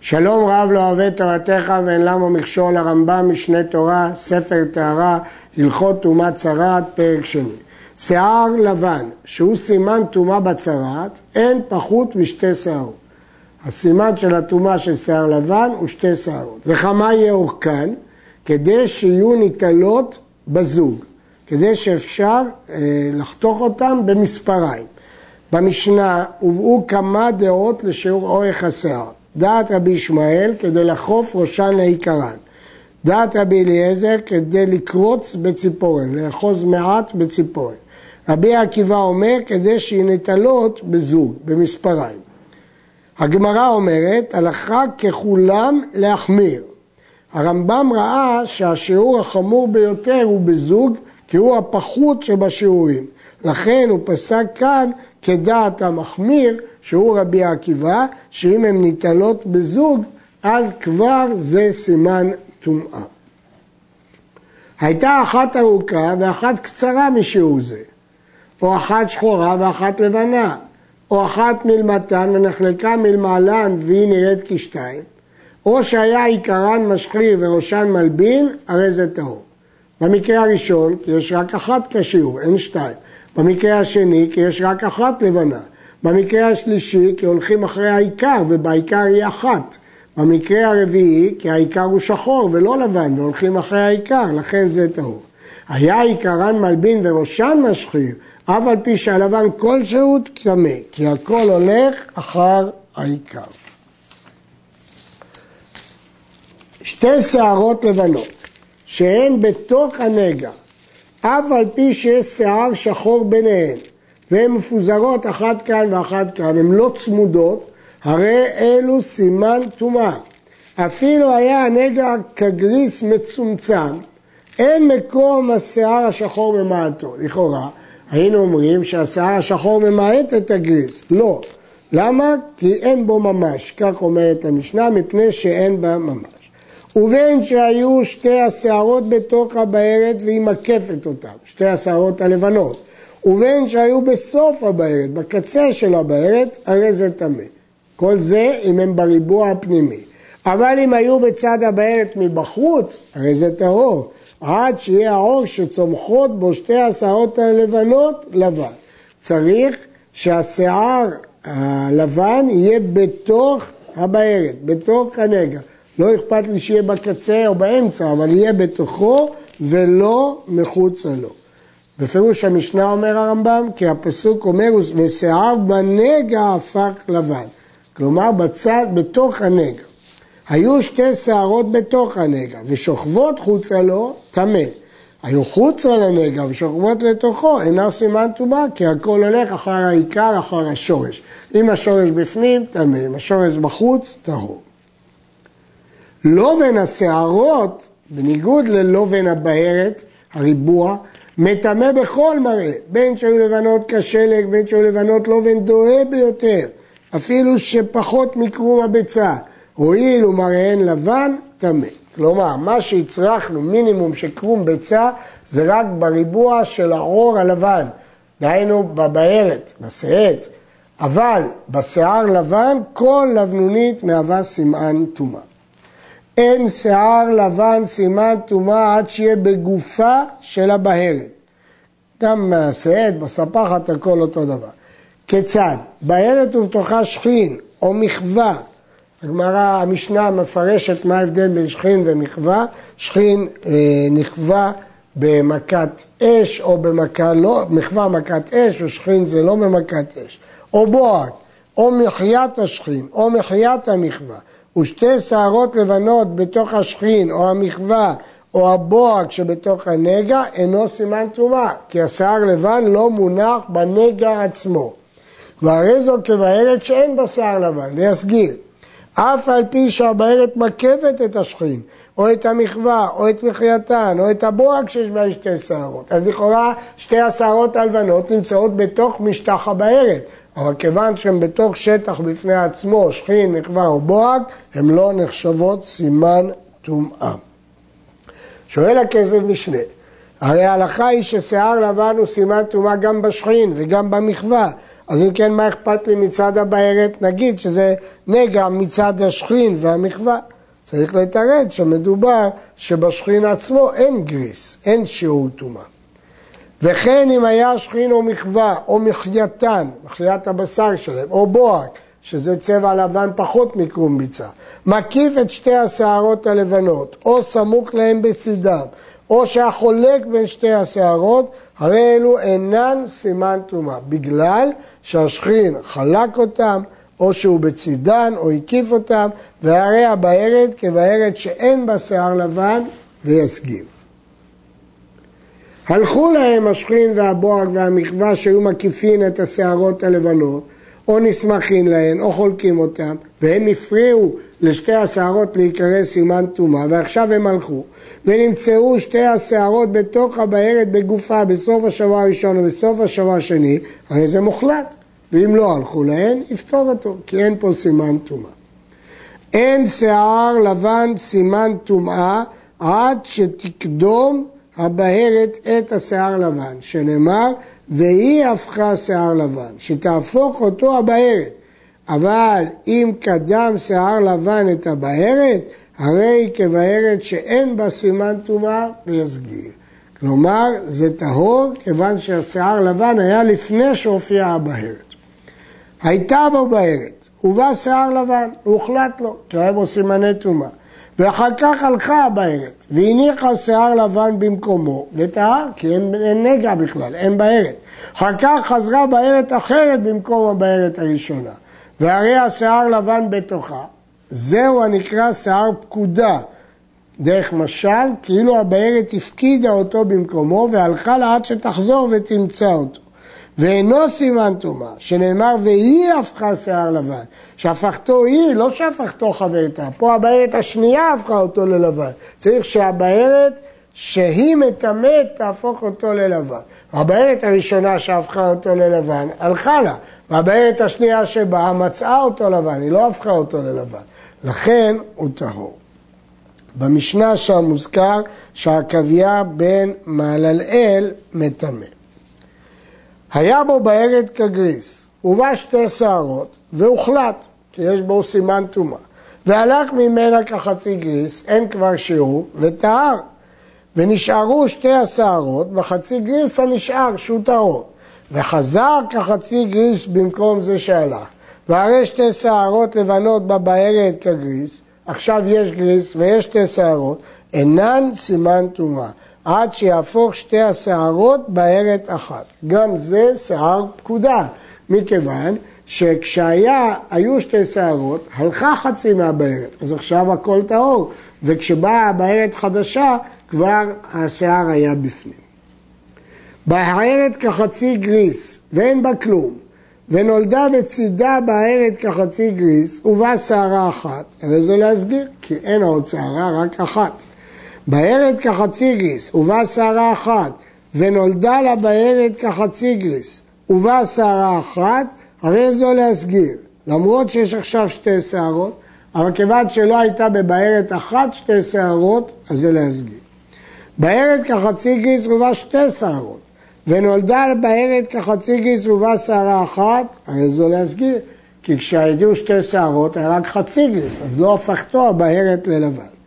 שלום רב לא אוהב תורתך ואין למה מכשול הרמב"ם משנה תורה, ספר טהרה, הלכות טומאת צרעת, פרק שני. שיער לבן, שהוא סימן טומאה בצרעת, אין פחות משתי שערות. הסימן של הטומאה של שיער לבן הוא שתי שערות. וכמה יהיה אורכן? כדי שיהיו ניטלות בזוג, כדי שאפשר אה, לחתוך אותם במספריים. במשנה הובאו כמה דעות לשיעור אורך השיער. דעת רבי ישמעאל כדי לחוף ראשן לעיקרן. דעת רבי אליעזר כדי לקרוץ בציפורן, לאחוז מעט בציפורן. רבי עקיבא אומר כדי שיהיו ניטלות בזוג, במספריים. הגמרא אומרת, הלכה ככולם להחמיר. הרמב"ם ראה שהשיעור החמור ביותר הוא בזוג, כי הוא הפחות שבשיעורים. לכן הוא פסק כאן כדעת המחמיר, שהוא רבי עקיבא, שאם הן ניטלות בזוג, אז כבר זה סימן טומאה. הייתה אחת ארוכה ואחת קצרה משיעור זה, או אחת שחורה ואחת לבנה, או אחת מלמתן ונחלקה מלמעלן והיא נראית כשתיים, או שהיה עיקרן משחיר וראשן מלבין, הרי זה טהור. במקרה הראשון, יש רק אחת כשיעור, אין שתיים. במקרה השני, כי יש רק אחת לבנה. במקרה השלישי, כי הולכים אחרי העיקר, ובעיקר היא אחת. במקרה הרביעי, כי העיקר הוא שחור ולא לבן, והולכים אחרי העיקר, לכן זה טהור. היה עיקרן מלבין וראשן משחיר, אף על פי שהלבן כלשהו טמא, כי הכל הולך אחר העיקר. שתי שערות לבנות, שהן בתוך הנגע, אף על פי שיש שיער שחור ביניהן, והן מפוזרות אחת כאן ואחת כאן, הן לא צמודות, הרי אלו סימן טומאה. אפילו היה הנגע כגריס מצומצם, אין מקום השיער השחור ממעטו. לכאורה, היינו אומרים שהשיער השחור ממעט את הגריס. לא. למה? כי אין בו ממש, כך אומרת המשנה, מפני שאין בה ממש. ובין שהיו שתי השערות בתוך הבארת והיא מקפת אותן, שתי השערות הלבנות, ובין שהיו בסוף הבארת, בקצה של הבארת, הרי זה טמא. כל זה אם הם בריבוע הפנימי. אבל אם היו בצד הבארת מבחוץ, הרי זה טהור, עד שיהיה העור שצומחות בו שתי השערות הלבנות לבן. צריך שהשיער הלבן יהיה בתוך הבארת, בתוך הנגע. לא אכפת לי שיהיה בקצה או באמצע, אבל יהיה בתוכו ולא מחוצה לו. בפירוש המשנה אומר הרמב"ם, כי הפסוק אומר, ושיער בנגע הפך לבן. כלומר, בצד, בתוך הנגע. היו שתי שערות בתוך הנגע, ושוכבות חוצה לו, טמא. היו חוצה לנגע ושוכבות לתוכו, אינה סימן טומאה, כי הכל הולך אחר העיקר, אחר השורש. אם השורש בפנים, טמא, אם השורש בחוץ, טהור. לובן השערות, בניגוד ללובן הבהרת, הריבוע, מטמא בכל מראה, בין שהיו לבנות כשלג, בין שהיו לבנות לובן דוהה ביותר, אפילו שפחות מקרום הביצה, הואיל ומראיהן לבן, טמא. כלומר, מה שהצרכנו, מינימום של קרום ביצה, זה רק בריבוע של העור הלבן, דהיינו בבהרת, בשאת, אבל בשיער לבן, כל לבנונית מהווה סימן טומאה. אין שיער לבן סימן טומאה עד שיהיה בגופה של הבהרת. גם מהשאת, בספחת, הכל אותו דבר. כיצד? בהרת ובתוכה שכין או מחווה. הגמרא, המשנה מפרשת מה ההבדל בין שכין ומחווה. שכין אה, נכווה במכת אש או במכה לא, מחווה מכת אש ושכין זה לא במכת אש. או בועד, או מחיית השכין, או מחיית המחווה. ושתי שערות לבנות בתוך השכין או המחווה או הבוהק שבתוך הנגע אינו סימן טומאה, כי השיער לבן לא מונח בנגע עצמו. והרי זו כבהרת שאין בה שיער לבן, ויסגיר. אף על פי שהבהרת מקפת את השכין, או את המחווה, או את מחייתן, או את הבוהק שיש בה שתי שערות. אז לכאורה שתי השערות הלבנות נמצאות בתוך משטח הבהרת. אבל כיוון שהן בתוך שטח בפני עצמו, שכין, מחווה או בוהק, הן לא נחשבות סימן טומאה. שואל הכסף משנה, הרי ההלכה היא ששיער לבן הוא סימן טומאה גם בשכין וגם במחווה. אז אם כן, מה אכפת לי מצד הבארת? נגיד שזה נגע מצד השכין והמחווה. צריך לתרד שמדובר שבשכין עצמו אין גריס, אין שיעור טומאה. וכן אם היה שכין או מחווה או מחייתן, מחיית הבשר שלהם, או בוהק, שזה צבע לבן פחות מקרום ביצה, מקיף את שתי השערות הלבנות, או סמוך להם בצידם, או שהחולק בין שתי השערות, הרי אלו אינן סימן טומאה, בגלל שהשכין חלק אותם, או שהוא בצידן, או הקיף אותם, והרי הבארת כבארת שאין בה שיער לבן, ויסגיר. הלכו להם השכין והבוהג והמחווה שהיו מקיפין את השערות הלבנות, או נסמכין להן, או חולקים אותם, והם הפריעו לשתי השערות להיקרא סימן טומאה, ועכשיו הם הלכו, ונמצאו שתי השערות בתוך הבארת בגופה בסוף השבוע הראשון ובסוף השבוע השני, הרי זה מוחלט. ואם לא הלכו להן, יפתור אותו, כי אין פה סימן טומאה. אין שיער לבן סימן טומאה עד שתקדום הבהרת את השיער לבן, שנאמר, והיא הפכה שיער לבן, שתהפוך אותו הבהרת. אבל אם קדם שיער לבן את הבהרת, הרי כבהרת שאין בה סימן טומאה ויסגיר. כלומר, זה טהור כיוון שהשיער לבן היה לפני שהופיעה הבהרת. הייתה בו בהרת, ובא שיער לבן, והוחלט לו, כי היה בו סימני טומאה. ואחר כך הלכה הבארת, והניחה שיער לבן במקומו, וטהר, כי אין, אין נגע בכלל, אין בארת. אחר כך חזרה בארת אחרת במקום הבארת הראשונה. והרי השיער לבן בתוכה, זהו הנקרא שיער פקודה. דרך משל, כאילו הבארת הפקידה אותו במקומו והלכה לה עד שתחזור ותמצא אותו. ואינו סימן טומאה, שנאמר והיא הפכה שיער לבן, שהפכתו היא, לא שהפכתו חברתה, פה הבארת השנייה הפכה אותו ללבן, צריך שהבארת שהיא מטמאת תהפוך אותו ללבן. הבארת הראשונה שהפכה אותו ללבן, הלכה לה, והבארת השנייה שבאה מצאה אותו לבן, היא לא הפכה אותו ללבן, לכן הוא טהור. במשנה שם מוזכר שהעכביה בן מעללאל מטמא. היה בו בארד כגריס, ובא שתי שערות, והוחלט, כי יש בו סימן טומאה. והלך ממנה כחצי גריס, אין כבר שיעור, וטהר. ונשארו שתי השערות בחצי גריס הנשאר, שהוא טהור. וחזר כחצי גריס במקום זה שהלך. והרי שתי שערות לבנות בבארת כגריס, עכשיו יש גריס ויש שתי שערות, אינן סימן טומאה. עד שיהפוך שתי השערות בארת אחת. גם זה שיער פקודה, מכיוון שכשהיו שתי שערות, הלכה חצי מהבארת, אז עכשיו הכל טהור, וכשבאה הבארת חדשה, כבר השיער היה בפנים. בארת כחצי גריס, ואין בה כלום, ונולדה בצידה בארת כחצי גריס, ובאה שערה אחת, הרי זה להסביר, כי אין עוד שערה, רק אחת. בארת כחצי גריס, ובאה שערה אחת, ונולדה לה בארת כחצי גריס, ובאה שערה אחת, הרי זו להסגיר. למרות שיש עכשיו שתי שערות, אבל כיוון שלא הייתה בבהרת אחת שתי שערות, אז זה להסגיר. בהרת כחצי גריס ובה שתי שערות, ונולדה בהרת כחצי גריס ובה שערה אחת, הרי זו להסגיר. כי כשהגיעו שתי שערות היה רק חצי גריס, אז לא הפכתו הבהרת ללבן.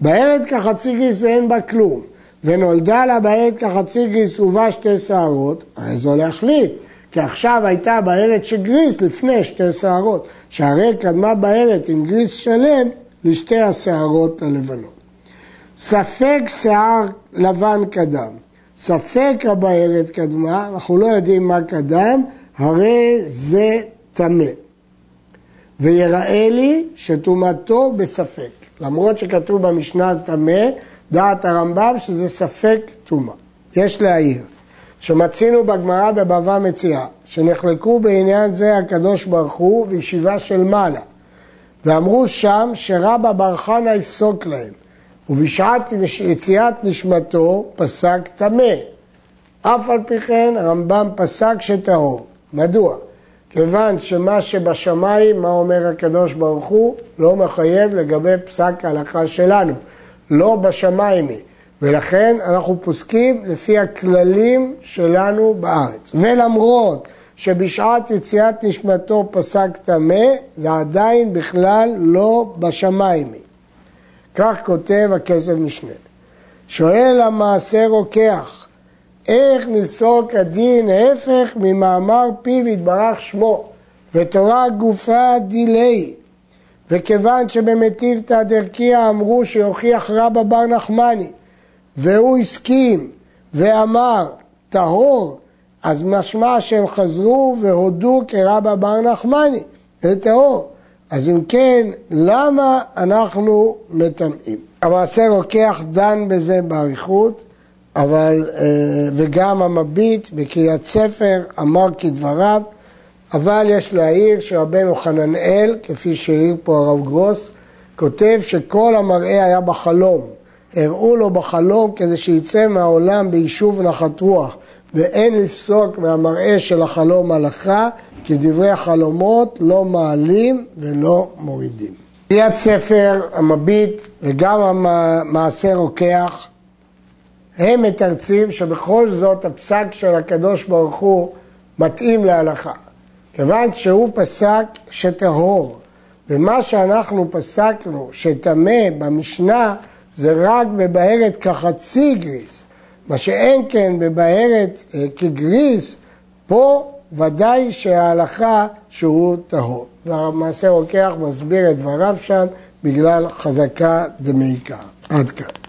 בהרת כחצי גריס ואין בה כלום, ונולדה לה בהרת כחצי גריס ובה שתי שערות, הרי זו להחליט, כי עכשיו הייתה בהרת של גריס לפני שתי שערות, שהרי קדמה בהרת עם גריס שלם לשתי השערות הלבנות. ספק שיער לבן קדם, ספק הבארת קדמה, אנחנו לא יודעים מה קדם, הרי זה טמא. ויראה לי שטומאתו בספק. למרות שכתוב במשנה טמא, דעת הרמב"ם שזה ספק טומאה. יש להעיר שמצינו בגמרא בבבא מציאה, שנחלקו בעניין זה הקדוש ברוך הוא וישיבה של מעלה, ואמרו שם שרבא בר חנא יפסוק להם, ובשעת יציאת נשמתו פסק טמא. אף על פי כן הרמב"ם פסק שטהור. מדוע? כיוון שמה שבשמיים, מה אומר הקדוש ברוך הוא, לא מחייב לגבי פסק ההלכה שלנו. לא בשמיים היא. ולכן אנחנו פוסקים לפי הכללים שלנו בארץ. ולמרות שבשעת יציאת נשמתו פסק טמא, זה עדיין בכלל לא בשמיים. כך כותב הכסף משנה. שואל המעשה רוקח, איך נפסוק הדין ההפך ממאמר פיו יתברך שמו, ותורה גופה דילי. וכיוון שבמטיבתא דרכיה אמרו שיוכיח רבא בר נחמני, והוא הסכים ואמר טהור, אז משמע שהם חזרו והודו כרבא בר נחמני, זה טהור. אז אם כן, למה אנחנו מטמאים? המעשה רוקח דן בזה באריכות, אבל, אה, וגם המביט בקריית ספר אמר כדבריו, אבל יש להעיר שרבנו חננאל, כפי שהעיר פה הרב גרוס, כותב שכל המראה היה בחלום. הראו לו בחלום כדי שיצא מהעולם ביישוב נחת רוח, ואין לפסוק מהמראה של החלום הלכה, כי דברי החלומות לא מעלים ולא מורידים. קריאת ספר, המביט וגם המעשה רוקח, הם מתרצים שבכל זאת הפסק של הקדוש ברוך הוא מתאים להלכה. כיוון שהוא פסק שטהור, ומה שאנחנו פסקנו שטמא במשנה זה רק בבהרת כחצי גריס, מה שאין כן בבהרת אה, כגריס, פה ודאי שההלכה שהוא טהור. והמעשה רוקח מסביר את דבריו שם בגלל חזקה דמעיקה. עד כאן.